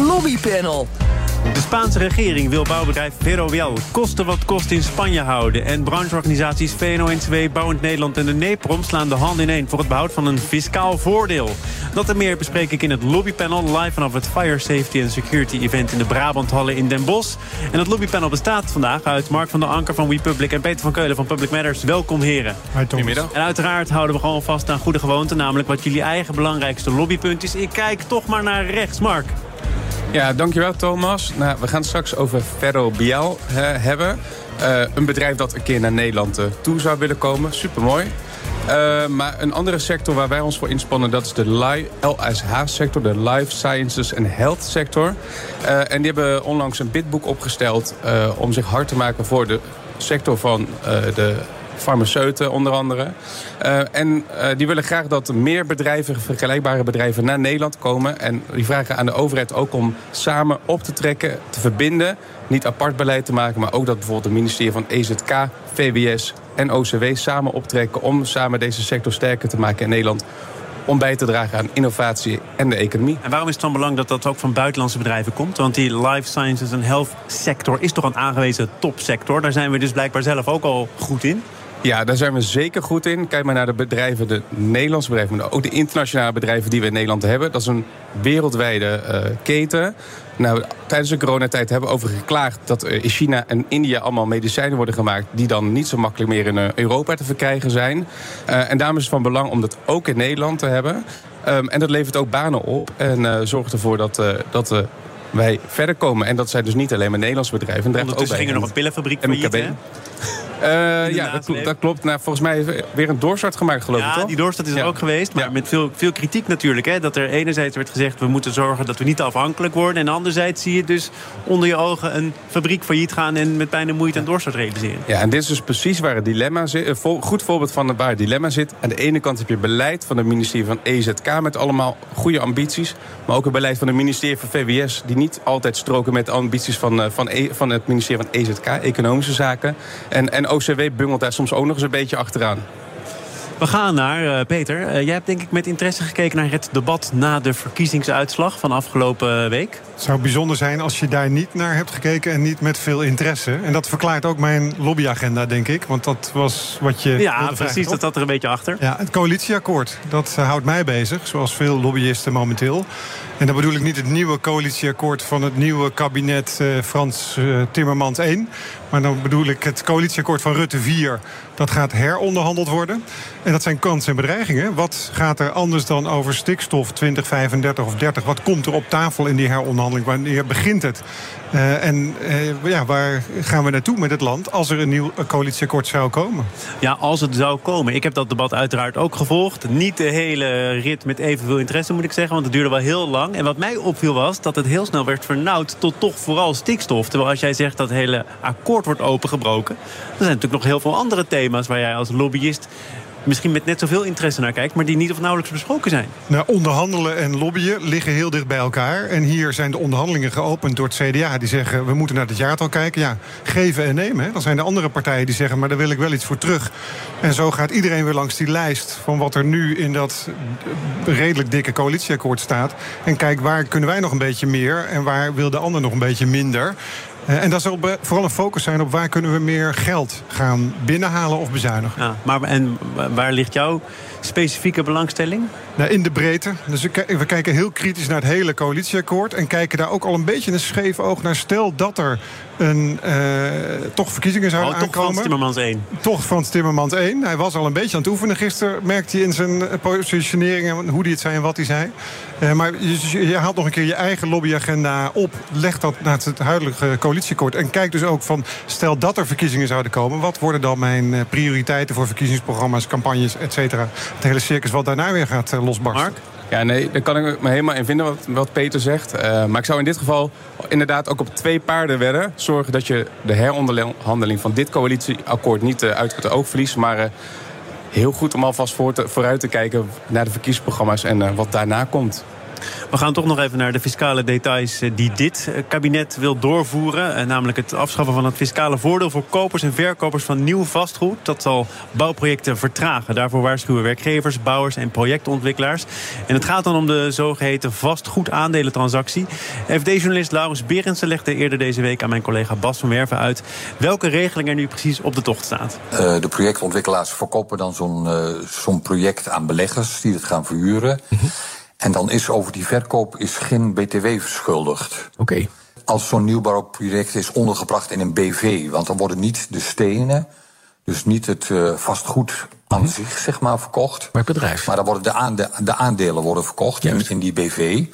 Lobbypanel. De Spaanse regering wil bouwbedrijf Ferrovial kosten wat kost in Spanje houden. En brancheorganisaties VNO-NCW, Bouwend Nederland en de NEPROM slaan de hand ineen voor het behoud van een fiscaal voordeel. Dat en meer bespreek ik in het lobbypanel live vanaf het Fire Safety and Security Event in de Brabanthallen in Den Bosch. En het lobbypanel bestaat vandaag uit Mark van der Anker van WePublic en Peter van Keulen van Public Matters. Welkom heren. Goedemiddag. En uiteraard houden we gewoon vast aan goede gewoonten, namelijk wat jullie eigen belangrijkste lobbypunt is. Ik kijk toch maar naar rechts, Mark. Ja, dankjewel Thomas. Nou, we gaan straks over Ferrovial uh, hebben. Uh, een bedrijf dat een keer naar Nederland uh, toe zou willen komen. Supermooi. Uh, maar een andere sector waar wij ons voor inspannen... dat is de LSH-sector, de Life Sciences and Health sector. En die hebben onlangs een bidboek opgesteld... Om zich hard te maken voor de sector van de farmaceuten onder andere. Uh, en uh, die willen graag dat meer bedrijven, vergelijkbare bedrijven, naar Nederland komen. En die vragen aan de overheid ook om samen op te trekken, te verbinden. Niet apart beleid te maken, maar ook dat bijvoorbeeld het ministerie van EZK, VWS en OCW samen optrekken om samen deze sector sterker te maken in Nederland om bij te dragen aan innovatie en de economie. En waarom is het dan belangrijk dat dat ook van buitenlandse bedrijven komt? Want die life sciences en health sector is toch een aangewezen topsector. Daar zijn we dus blijkbaar zelf ook al goed in. Ja, daar zijn we zeker goed in. Kijk maar naar de bedrijven, de Nederlandse bedrijven... maar ook de internationale bedrijven die we in Nederland hebben. Dat is een wereldwijde uh, keten. Nou, tijdens de coronatijd hebben we over geklaagd... dat in China en India allemaal medicijnen worden gemaakt... die dan niet zo makkelijk meer in Europa te verkrijgen zijn. Uh, en daarom is het van belang om dat ook in Nederland te hebben. Um, en dat levert ook banen op en uh, zorgt ervoor dat... dat wij verder komen. En dat zijn dus niet alleen maar Nederlandse bedrijven. Ondertussen ging er nog een pillenfabriek failliet, hè? Uh, ja, dat, dat, klopt. Nou, volgens mij is weer een doorstart gemaakt, geloof ja, ik, toch? die doorstart is er ja. ook geweest. Maar ja. met veel, veel kritiek natuurlijk. Hè, dat er enerzijds werd gezegd... we moeten zorgen dat we niet afhankelijk worden. En anderzijds zie je dus onder je ogen... een fabriek failliet gaan en met pijn en moeite een doorstart realiseren. Ja, en dit is dus precies waar het dilemma zit. Een goed voorbeeld van waar het dilemma zit. Aan de ene kant heb je beleid van het ministerie van EZK... met allemaal goede ambities. Maar ook het beleid van het ministerie van VWS... die niet altijd stroken met de ambities van, van, e, van het ministerie van EZK... Economische Zaken. En, en OCW bungelt daar soms ook nog eens een beetje achteraan. We gaan naar uh, Peter. Uh, jij hebt denk ik met interesse gekeken naar het debat na de verkiezingsuitslag van afgelopen week. Het zou bijzonder zijn als je daar niet naar hebt gekeken en niet met veel interesse. En dat verklaart ook mijn lobbyagenda, denk ik. Want dat was wat je. Ja, precies. Dat zat er een beetje achter. Ja, het coalitieakkoord. Dat uh, houdt mij bezig, zoals veel lobbyisten momenteel. En dan bedoel ik niet het nieuwe coalitieakkoord van het nieuwe kabinet uh, Frans uh, Timmermans 1. Maar dan bedoel ik het coalitieakkoord van Rutte 4. Dat gaat heronderhandeld worden. En dat zijn kansen en bedreigingen. Wat gaat er anders dan over stikstof 2035 of 30? Wat komt er op tafel in die heronderhandeling? Wanneer begint het? Uh, en uh, ja, waar gaan we naartoe met het land als er een nieuw coalitieakkoord zou komen? Ja, als het zou komen. Ik heb dat debat uiteraard ook gevolgd. Niet de hele rit met evenveel interesse, moet ik zeggen. Want het duurde wel heel lang. En wat mij opviel was dat het heel snel werd vernauwd tot toch vooral stikstof. Terwijl als jij zegt dat het hele akkoord wordt opengebroken... er zijn natuurlijk nog heel veel andere thema's waar jij als lobbyist misschien met net zoveel interesse naar kijkt... maar die niet of nauwelijks besproken zijn. Nou, onderhandelen en lobbyen liggen heel dicht bij elkaar. En hier zijn de onderhandelingen geopend door het CDA. Die zeggen, we moeten naar het jaartal kijken. Ja, geven en nemen. Hè. Dan zijn de andere partijen die zeggen, maar daar wil ik wel iets voor terug. En zo gaat iedereen weer langs die lijst... van wat er nu in dat redelijk dikke coalitieakkoord staat. En kijk, waar kunnen wij nog een beetje meer... en waar wil de ander nog een beetje minder... Uh, en dat zal vooral een focus zijn op waar kunnen we meer geld gaan binnenhalen of bezuinigen. Ja, maar en waar ligt jouw specifieke belangstelling? Nou, in de breedte. Dus we kijken heel kritisch naar het hele coalitieakkoord. En kijken daar ook al een beetje een scheef oog naar. Stel dat er een, uh, toch verkiezingen zouden oh, aankomen. Toch Frans Timmermans 1. Toch Frans Timmermans 1. Hij was al een beetje aan het oefenen gisteren. Merkte hij in zijn positionering en hoe hij het zei en wat hij zei. Uh, maar je, je, haalt nog een keer je eigen lobbyagenda op. Leg dat naar het huidige coalitieakkoord. En kijk dus ook van, stel dat er verkiezingen zouden komen. Wat worden dan mijn prioriteiten voor verkiezingsprogramma's, campagnes, et cetera. Het hele circus wat daarna weer gaat uh, losbarsten. Mark? Ja, nee, daar kan ik me helemaal in vinden wat, wat Peter zegt. Maar ik zou in dit geval inderdaad ook op twee paarden wedden. Zorgen dat je de heronderhandeling van dit coalitieakkoord niet uit het oog verliest. Maar heel goed om alvast vooruit te kijken naar de verkiezingsprogramma's en wat daarna komt. We gaan toch nog even naar de fiscale details eh, die dit eh, kabinet wil doorvoeren. Eh, namelijk het afschaffen van het fiscale voordeel voor kopers en verkopers van nieuw vastgoed. Dat zal bouwprojecten vertragen. Daarvoor waarschuwen werkgevers, bouwers en projectontwikkelaars. En het gaat dan om de zogeheten vastgoedaandelentransactie. FD-journalist Laurens Berendsen legde eerder deze week aan mijn collega Bas van Werven uit welke regeling er nu precies op de tocht staat. de projectontwikkelaars verkopen dan zo'n zo'n project aan beleggers die het gaan verhuren. Mhm. En dan is over die verkoop is geen BTW verschuldigd. Oké. Als zo'n nieuwbouwproject is ondergebracht in een BV, want dan worden niet de stenen, dus niet het uh, vastgoed aan mhm. zich, zeg maar, verkocht. Maar het bedrijf. Maar dan worden de, aande de aandelen worden verkocht in, in, die BV.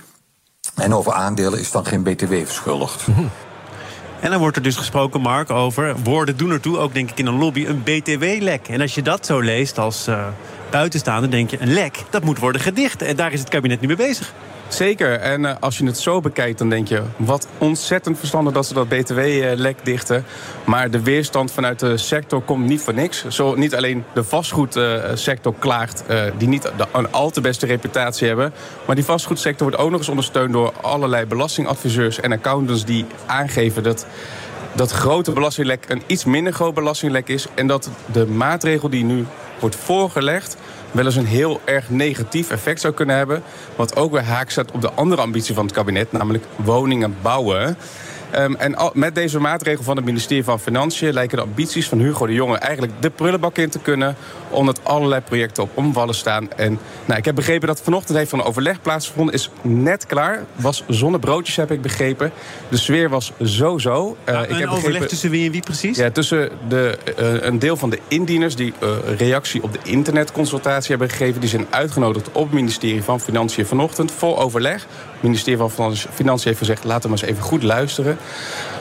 En over aandelen is dan geen BTW verschuldigd. Mhm. En dan wordt er dus gesproken, Mark, over woorden doen ertoe, ook denk ik in een lobby, een BTW-lek. En als je dat zo leest als uh, buitenstaander, denk je, een lek, dat moet worden gedicht. En daar is het kabinet nu mee bezig. Zeker. En uh, als je het zo bekijkt, dan denk je... wat ontzettend verstandig dat ze dat btw-lek dichten. Maar de weerstand vanuit de sector komt niet voor niks. Zo niet alleen de vastgoedsector klaagt... Uh, die niet de, een al te beste reputatie hebben... maar die vastgoedsector wordt ook nog eens ondersteund... door allerlei belastingadviseurs en accountants die aangeven... dat dat grote belastinglek een iets minder groot belastinglek is... en dat de maatregel die nu wordt voorgelegd wel eens een heel erg negatief effect zou kunnen hebben. Wat ook weer haak staat op de andere ambitie van het kabinet, namelijk woningen bouwen. Um, en al, met deze maatregel van het ministerie van Financiën lijken de ambities van Hugo de Jonge eigenlijk de prullenbak in te kunnen. Omdat allerlei projecten op omvallen staan. En nou, ik heb begrepen dat vanochtend heeft van een overleg plaatsgevonden. Is net klaar. Was zonnebroodjes, heb ik begrepen. De sfeer was zo zo. Uh, ik heb overleg tussen wie en wie precies? Ja, tussen de, uh, een deel van de indieners die uh, reactie op de internetconsultatie hebben gegeven. Die zijn uitgenodigd op het ministerie van Financiën vanochtend voor overleg. Het ministerie van Financiën heeft gezegd: laten we maar eens even goed luisteren.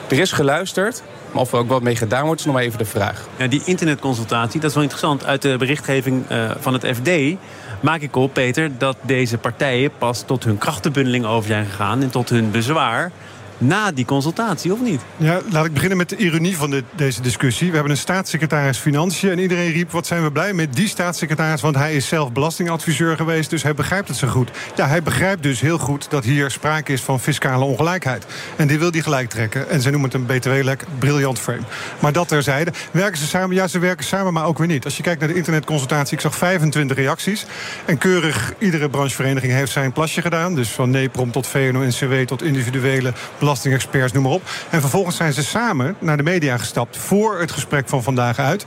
Er is geluisterd. Maar of er ook wat mee gedaan wordt, is nog maar even de vraag. Ja, die internetconsultatie, dat is wel interessant. Uit de berichtgeving uh, van het FD maak ik op, Peter, dat deze partijen pas tot hun krachtenbundeling over zijn gegaan en tot hun bezwaar na die consultatie, of niet? Ja, laat ik beginnen met de ironie van deze discussie. We hebben een staatssecretaris Financiën en iedereen riep... wat zijn we blij met die staatssecretaris... want hij is zelf belastingadviseur geweest, dus hij begrijpt het zo goed. Ja, hij begrijpt dus heel goed dat hier sprake is van fiscale ongelijkheid. En die wil die gelijk trekken. En ze noemen het een btw-lek, briljant frame. Maar dat terzijde. Werken ze samen? Ja, ze werken samen, maar ook weer niet. Als je kijkt naar de internetconsultatie, ik zag 25 reacties. En keurig iedere branchevereniging heeft zijn plasje gedaan. Dus van NEPROM tot VNO-NCW tot individuele belastingexperts, noem maar op. En vervolgens zijn ze samen naar de media gestapt voor het gesprek van vandaag uit.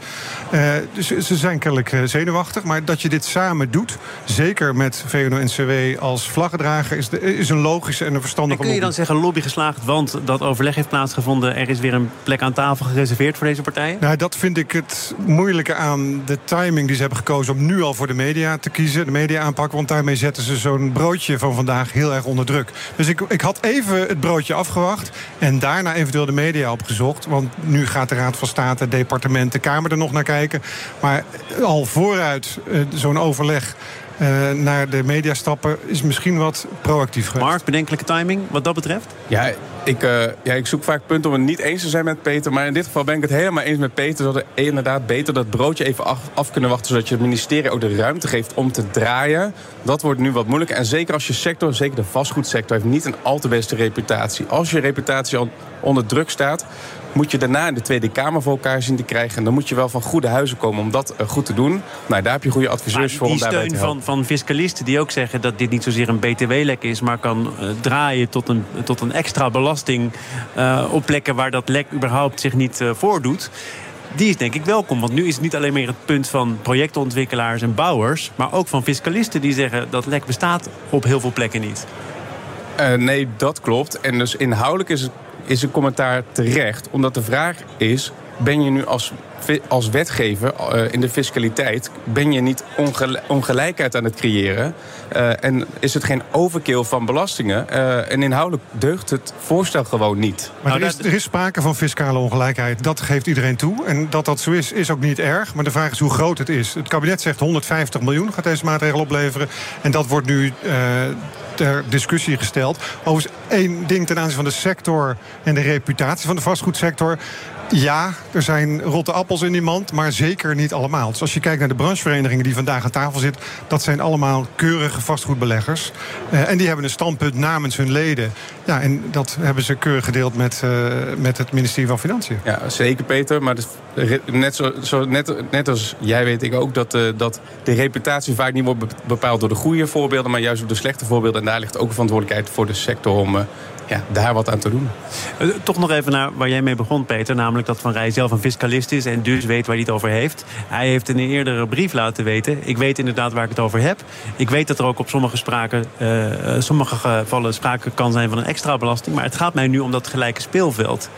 Uh, dus ze zijn kennelijk eh, zenuwachtig. Maar dat je dit samen doet, zeker met VNO-NCW als vlaggedrager... Is, de, is een logische en een verstandige en kun je dan zeggen lobby geslaagd, want dat overleg heeft plaatsgevonden... er is weer een plek aan tafel gereserveerd voor deze partijen? Nou, dat vind ik het moeilijke aan de timing die ze hebben gekozen... om nu al voor de media te kiezen, de media aanpak. Want daarmee zetten ze zo'n broodje van vandaag heel erg onder druk. Dus ik, ik had even het broodje af afgewacht. En daarna eventueel de media opgezocht. Want nu gaat de Raad van State, departement, de Kamer er nog naar kijken. Maar al vooruit uh, zo'n overleg uh, naar de media stappen is misschien wat proactief geweest. Mark, bedenkelijke timing wat dat betreft? Ja, ik, uh, ja, ik zoek vaak punten om het niet eens te zijn met Peter. Maar in dit geval ben ik het helemaal eens met Peter. Dat we inderdaad beter dat broodje even af, kunnen wachten. Zodat je het ministerie ook de ruimte geeft om te draaien. Dat wordt nu wat moeilijker. En zeker als je sector, zeker de vastgoedsector, heeft niet een al te beste reputatie. Als je reputatie al onder druk staat, moet je daarna in de Tweede Kamer voor elkaar zien te krijgen. En dan moet je wel van goede huizen komen om dat eh, goed te doen. Nou, daar heb je goede adviseurs voor. Die steun van, van fiscalisten die ook zeggen dat dit niet zozeer een btw-lek is... maar kan uh, draaien tot een, tot een extra belasting uh, op plekken waar dat lek überhaupt zich niet voordoet die is denk ik welkom. Want nu is het niet alleen meer het punt van projectontwikkelaars en bouwers... maar ook van fiscalisten die zeggen dat lek bestaat op heel veel plekken niet. Uh, nee, dat klopt. En dus inhoudelijk is het is een commentaar terecht. Omdat de vraag is, ben je nu als, als wetgever uh, in de fiscaliteit... ben je niet ongelijkheid aan het creëren. Uh, en is het geen overkill van belastingen. Uh, en inhoudelijk deugt het voorstel gewoon niet. Maar er is, er is sprake van fiscale ongelijkheid. Dat geeft iedereen toe. En dat dat zo is, is ook niet erg. Maar de vraag is hoe groot het is. Het kabinet zegt 150 miljoen gaat deze maatregel opleveren. En dat wordt nu ter discussie gesteld. Overigens één ding ten aanzien van de sector en de reputatie van de vastgoedsector. Ja, er zijn rotte appels in die mand, maar zeker niet allemaal. Dus als je kijkt naar de brancheverenigingen die vandaag aan tafel zitten... dat zijn allemaal keurige vastgoedbeleggers. Uh, en die hebben een standpunt namens hun leden. Ja, en dat hebben ze keurig gedeeld met, uh, met het ministerie van Financiën. Ja, zeker Peter. Maar net, zo, zo, net, net als jij weet ik ook dat, uh, dat de reputatie vaak niet wordt bepaald door de goede voorbeelden... maar juist door de slechte voorbeelden. En daar ligt ook verantwoordelijkheid voor de sector om ja, daar wat aan te doen. Eh, toch nog even naar waar jij mee begon, Peter. Namelijk dat Van Rij zelf een fiscalist is en dus weet waar hij het over heeft. Hij heeft in een eerdere brief laten weten... ik weet inderdaad waar ik het over heb. Ik weet dat er ook op sommige, spraken, uh, sommige gevallen sprake kan zijn van een extra belasting. Maar het gaat mij nu om dat gelijke speelveld.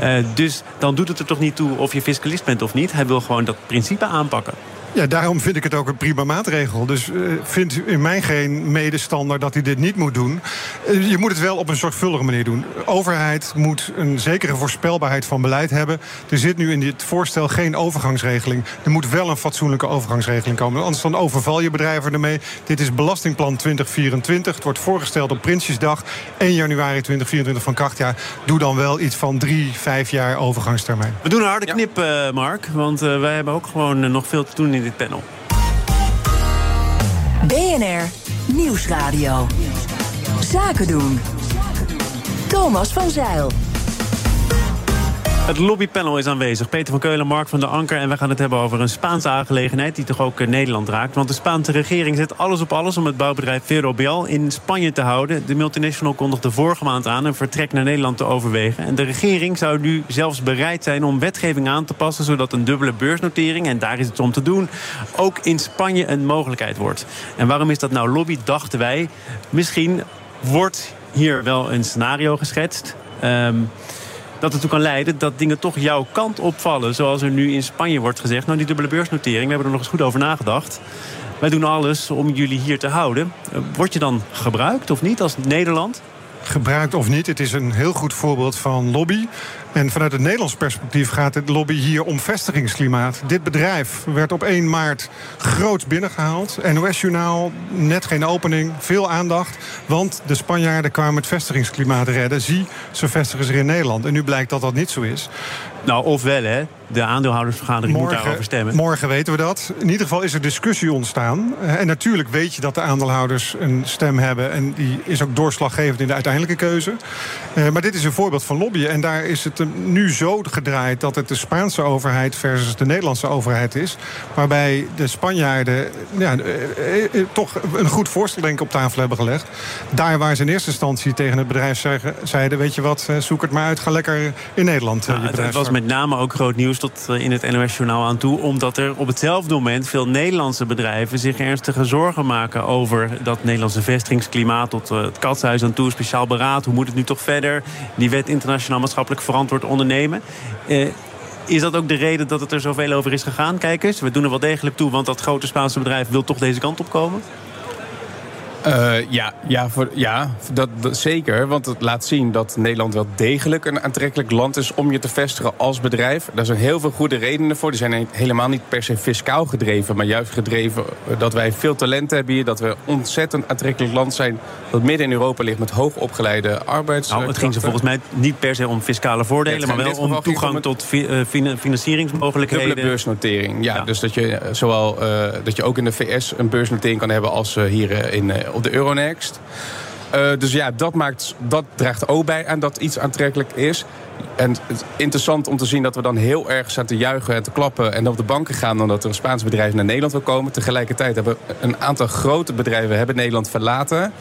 Uh, dus dan doet het er toch niet toe of je fiscalist bent of niet. Hij wil gewoon dat principe aanpakken. Ja, daarom vind ik het ook een prima maatregel. Dus uh, vindt in mij geen medestander dat hij dit niet moet doen. Uh, je moet het wel op een zorgvuldige manier doen. De overheid moet een zekere voorspelbaarheid van beleid hebben. Er zit nu in dit voorstel geen overgangsregeling. Er moet wel een fatsoenlijke overgangsregeling komen. Anders dan overval je bedrijven ermee. Dit is Belastingplan 2024. Het wordt voorgesteld op Prinsjesdag 1 januari 2024 van kracht. Ja, doe dan wel iets van drie, vijf jaar overgangstermijn. We doen een harde knip, uh, Mark. Want wij hebben ook gewoon nog veel te doen dit panel. BNR Nieuwsradio. Zaken doen. Thomas van Zeil. Het lobbypanel is aanwezig. Peter van Keulen, Mark van der Anker. En we gaan het hebben over een Spaanse aangelegenheid... die toch ook eh, Nederland raakt. Want de Spaanse regering zet alles op alles... om het bouwbedrijf Ferrobial in Spanje te houden. De multinational kondigde vorige maand aan... een vertrek naar Nederland te overwegen. En de regering zou nu zelfs bereid zijn om wetgeving aan te passen... zodat een dubbele beursnotering, en daar is het om te doen... ook in Spanje een mogelijkheid wordt. En waarom is dat nou lobby, dachten wij? Misschien wordt hier wel een scenario geschetst... Um, dat ertoe kan leiden dat dingen toch jouw kant opvallen. Zoals er nu in Spanje wordt gezegd. Nou, die dubbele beursnotering, we hebben er nog eens goed over nagedacht. Wij doen alles om jullie hier te houden. Eh, word je dan gebruikt of niet als Nederland? gebruikt of niet. Het is een heel goed voorbeeld van lobby. En vanuit het Nederlands perspectief gaat het lobby hier om vestigingsklimaat. Dit bedrijf werd op 1 maart groot binnengehaald. NOS-journaal, net geen opening, veel aandacht. Want de Spanjaarden kwamen het vestigingsklimaat redden. Zie, ze vestigen zich in Nederland. En nu blijkt dat dat niet zo is. Nou, ofwel hè, de aandeelhoudersvergadering morgen, moet daarover stemmen. Morgen weten we dat. In ieder geval is er discussie ontstaan. En natuurlijk weet je dat de aandeelhouders een stem hebben. En die is ook doorslaggevend in de uiteindelijke keuze. Eh, maar dit is een voorbeeld van lobbyen. En daar is het nu zo gedraaid dat het de Spaanse overheid versus de Nederlandse overheid is. Waarbij de Spanjaarden ja, eh, eh, toch een goed voorstel denk ik op tafel hebben gelegd. Daar waar ze in eerste instantie tegen het bedrijf zeiden... weet je wat, zoek het maar uit, ga lekker in Nederland ja, je bedrijf met name ook groot nieuws tot eh, in het NOS-journaal aan toe. Omdat er op hetzelfde moment veel Nederlandse bedrijven zich ernstige zorgen maken over dat Nederlandse vestigingsklimaat tot eh, het katshuis aan toe. Speciaal beraad. Hoe moet het nu toch verder? Die wet internationaal maatschappelijk verantwoord ondernemen. Eh, is dat ook de reden dat het er zoveel over is gegaan? Kijk eens, we doen er wel degelijk toe, want dat grote Spaanse bedrijf wil toch deze kant op komen? Uh, ja, ja, voor, ja dat, dat, zeker. Want het laat zien dat Nederland wel degelijk een aantrekkelijk land is om je te vestigen als bedrijf. Daar zijn heel veel goede redenen voor. Die zijn helemaal niet per se fiscaal gedreven, maar juist gedreven dat wij veel talent hebben hier. Dat we een ontzettend aantrekkelijk land zijn dat midden in Europa ligt met hoogopgeleide arbeids. Nou, het ging ze volgens mij niet per se om fiscale voordelen, maar wel om toegang tot fi uh, financieringsmogelijkheden. Dubbele beursnotering, ja. ja. Dus dat je, zowel, uh, dat je ook in de VS een beursnotering kan hebben als hier in op de Euronext. Uh, dus ja, dat, maakt, dat draagt ook bij aan dat iets aantrekkelijk is. En het is interessant om te zien dat we dan heel erg staan te juichen en te klappen... en op de banken gaan omdat er een Spaans bedrijf naar Nederland wil komen. Tegelijkertijd hebben een aantal grote bedrijven hebben Nederland verlaten.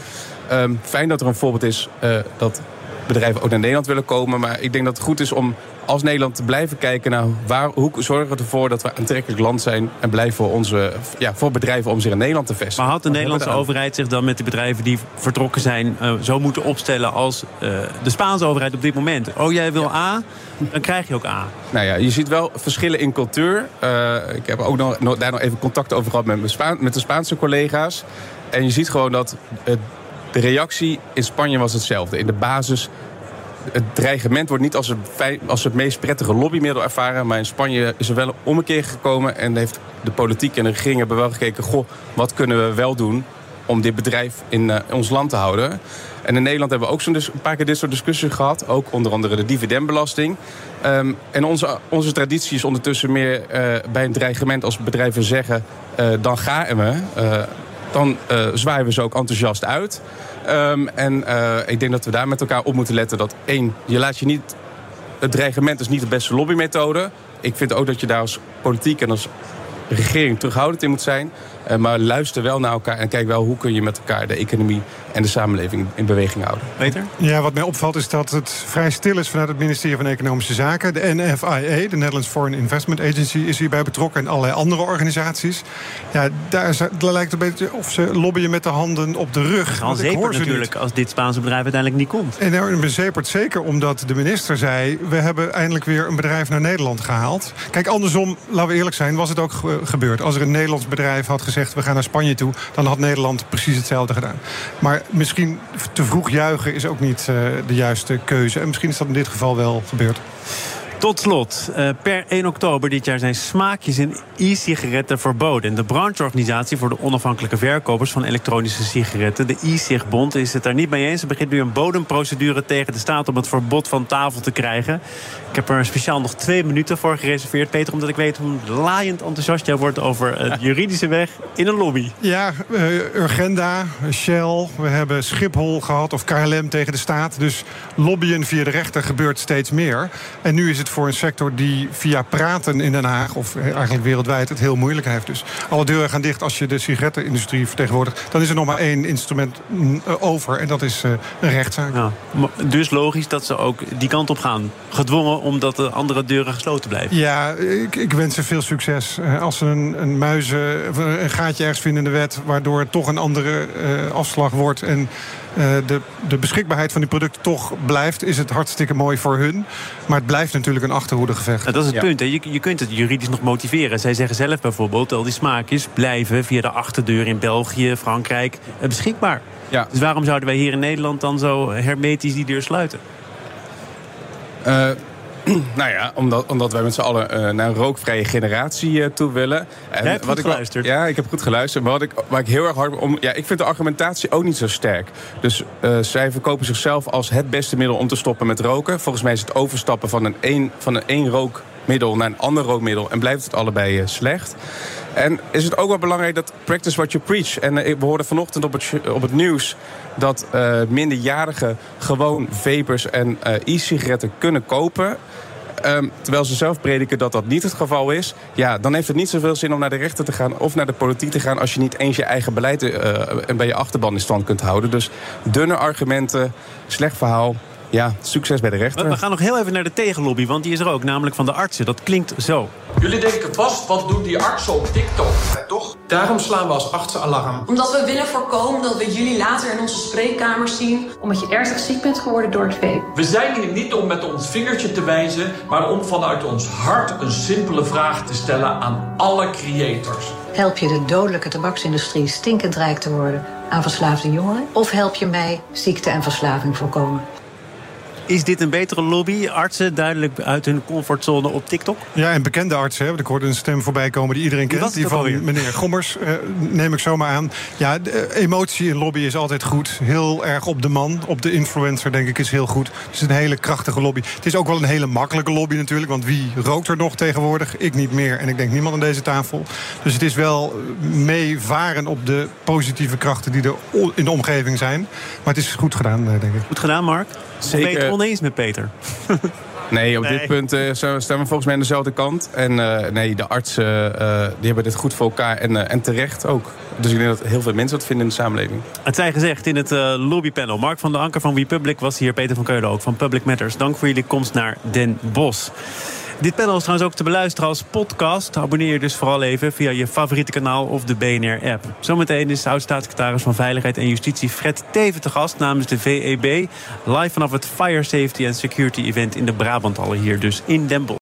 Um, fijn dat er een voorbeeld is uh, dat bedrijven ook naar Nederland willen komen. Maar ik denk dat het goed is om als Nederland te blijven kijken naar waar, hoe zorgen we ervoor dat we aantrekkelijk land zijn en blijven voor, onze, ja, voor bedrijven om zich in Nederland te vestigen. Maar had de Nederlandse overheid zich dan met de bedrijven die vertrokken zijn uh, zo moeten opstellen als uh, de Spaanse overheid op dit moment? Oh, jij wil A, dan krijg je ook A. Nou ja, je ziet wel verschillen in cultuur. Uh, ik heb ook nog, daar nog even contact over gehad met, mijn met de Spaanse collega's. En je ziet gewoon dat de reactie in Spanje was hetzelfde. In de basis het dreigement wordt niet als het, meest prettige lobbymiddel ervaren. Maar in Spanje is er wel een ommekeer gekomen. En heeft de politiek en de regering hebben wel gekeken... goh, wat kunnen we wel doen om dit bedrijf in, uh, ons land te houden. En in Nederland hebben we ook zo'n een paar keer dit soort discussies gehad. Ook onder andere de dividendbelasting. Um, en onze, onze traditie is ondertussen meer uh, bij een dreigement als bedrijven zeggen... Uh, dan gaan we, dan zwaaien we ze ook enthousiast uit... Um, en uh, ik denk dat we daar met elkaar op moeten letten dat één, je laat je niet. Het dreigement is niet de beste lobbymethode. Ik vind ook dat je daar als politiek en als regering terughoudend in moet zijn. Uh, maar luister wel naar elkaar en kijk wel hoe kun je met elkaar de economie en de samenleving in beweging houden. Peter? Ja, wat mij opvalt is dat het vrij stil is vanuit het ministerie van Economische Zaken. De NFIA, de Netherlands Foreign Investment Agency, is hierbij betrokken en allerlei andere organisaties. Ja, daar, daar lijkt een beetje of ze lobbyen met de handen op de rug. Al zeker natuurlijk als dit Spaanse bedrijf uiteindelijk niet komt. En er bezepert zeker omdat de minister zei... we hebben eindelijk weer een bedrijf naar Nederland gehaald. Kijk, andersom, laten we eerlijk zijn, was het ook Als er een Nederlands bedrijf had gezegd... we gaan naar Spanje toe, dan had Nederland precies hetzelfde gedaan. Maar misschien te vroeg juichen is ook niet uh, de juiste keuze. En misschien is dat in dit geval wel gebeurd. Tot slot, uh, per 1 oktober dit jaar zijn smaakjes in e-sigaretten verboden. De brancheorganisatie voor de onafhankelijke verkopers van elektronische sigaretten, de e-sigbond, is het daar niet mee eens. Er begint nu een bodemprocedure tegen de staat om het verbod van tafel te krijgen. Ik heb er speciaal nog twee minuten voor gereserveerd, Peter, omdat ik weet hoe laaiend enthousiast jij wordt over het juridische weg in een lobby. Ja, uh, Urgenda, Shell, we hebben Schiphol gehad of KLM tegen de staat. Dus lobbyen via de rechter gebeurt steeds meer. En nu is het voor een sector die via praten in Den Haag... of eigenlijk wereldwijd het heel moeilijk heeft. Dus alle deuren gaan dicht als je de sigarettenindustrie vertegenwoordigt. Dan is er nog maar één instrument mm, over en dat is uh, een rechtszaak. Ja, dus logisch dat ze ook die kant op gaan. Gedwongen omdat de andere deuren gesloten blijven. Ja, ik, ik wens ze veel succes. Uh, als ze een, een muizen, een gaatje ergens vinden in de wet... waardoor het toch een andere uh, afslag wordt... en de, de beschikbaarheid van die producten toch blijft... is het hartstikke mooi voor hun. Maar het blijft natuurlijk een achterhoedegevecht. dat is het ja. punt. Hè. Je, je kunt het juridisch nog motiveren. Zij zeggen zelf bijvoorbeeld... al die smaakjes blijven via de achterdeur in België, Frankrijk beschikbaar. Ja. Dus waarom zouden wij hier in Nederland dan zo hermetisch die deur sluiten? Uh, nou ja, omdat, omdat wij met z'n allen uh, naar een rookvrije generatie uh, toe willen. En Jij hebt wat ik geluisterd. Ja, ik heb goed geluisterd. Maar wat ik, waar ik heel erg hard om. Ja, ik vind de argumentatie ook niet zo sterk. Dus uh, zij verkopen zichzelf als het beste middel om te stoppen met roken. Volgens mij is het overstappen van een één, van een één rookmiddel naar een ander rookmiddel. En blijft het allebei slecht. En is het ook wel belangrijk dat practice what you preach. En we hoorden vanochtend op het, op het nieuws dat uh, minderjarigen gewoon vapers en e-sigaretten kunnen kopen. Um, terwijl ze zelf prediken dat dat niet het geval is. Ja, dan heeft het niet zoveel zin om naar de rechter te gaan of naar de politiek te gaan. als je niet eens je eigen beleid en bij je achterban in stand kunt houden. Dus dunne argumenten, slecht verhaal. Ja, succes bij de rechter. We gaan nog heel even naar de tegenlobby, want die is er ook, namelijk van de artsen. Dat klinkt zo. Jullie denken vast, wat doen die artsen op TikTok? Ja, toch? Daarom slaan we als artsen alarm. Omdat we willen voorkomen dat we jullie later in onze spreekkamers zien. Omdat je ernstig ziek bent geworden door het vape. We zijn hier niet om met ons vingertje te wijzen, maar om vanuit ons hart een simpele vraag te stellen aan alle creators. Help je de dodelijke tabaksindustrie stinkend rijk te worden aan verslaafde jongeren? Of help je mij ziekte en verslaving voorkomen? Is dit een betere lobby? Artsen duidelijk uit hun comfortzone op TikTok? Ja, en bekende artsen. Hè? Ik hoorde een stem voorbij komen die iedereen kent. Die van alweer? meneer Gommers, eh, neem ik zomaar aan. Ja, de eh, emotie in lobby is altijd goed. Heel erg op de man, op de influencer, denk ik, is heel goed. Het is een hele krachtige lobby. Het is ook wel een hele makkelijke lobby natuurlijk. Want wie rookt er nog tegenwoordig? Ik niet meer. En ik denk niemand aan deze tafel. Dus het is wel meevaren op de positieve krachten die er in de omgeving zijn. Maar het is goed gedaan, eh, denk ik. Goed gedaan, Mark. Zeker oneens met Peter. Nee, op dit punt uh, staan we volgens mij aan dezelfde kant. En uh, nee, de artsen uh, die hebben dit goed voor elkaar en, en terecht ook. Dus ik denk dat heel veel mensen dat vinden in de samenleving. Het zij gezegd in het lobbypanel. Mark van der Anker van Republic was hier, Peter van Keulen ook van Public Matters. Dank voor jullie komst naar Den Bosch. Dit panel is trouwens ook te beluisteren als podcast. Abonneer je dus vooral even via je favoriete kanaal of de BNR-app. Zometeen is de oud-staatssecretaris van Veiligheid en Justitie Fred Teven te gast namens de VEB. Live vanaf het Fire Safety and Security Event in de Brabanthallen hier dus in Den Bosch.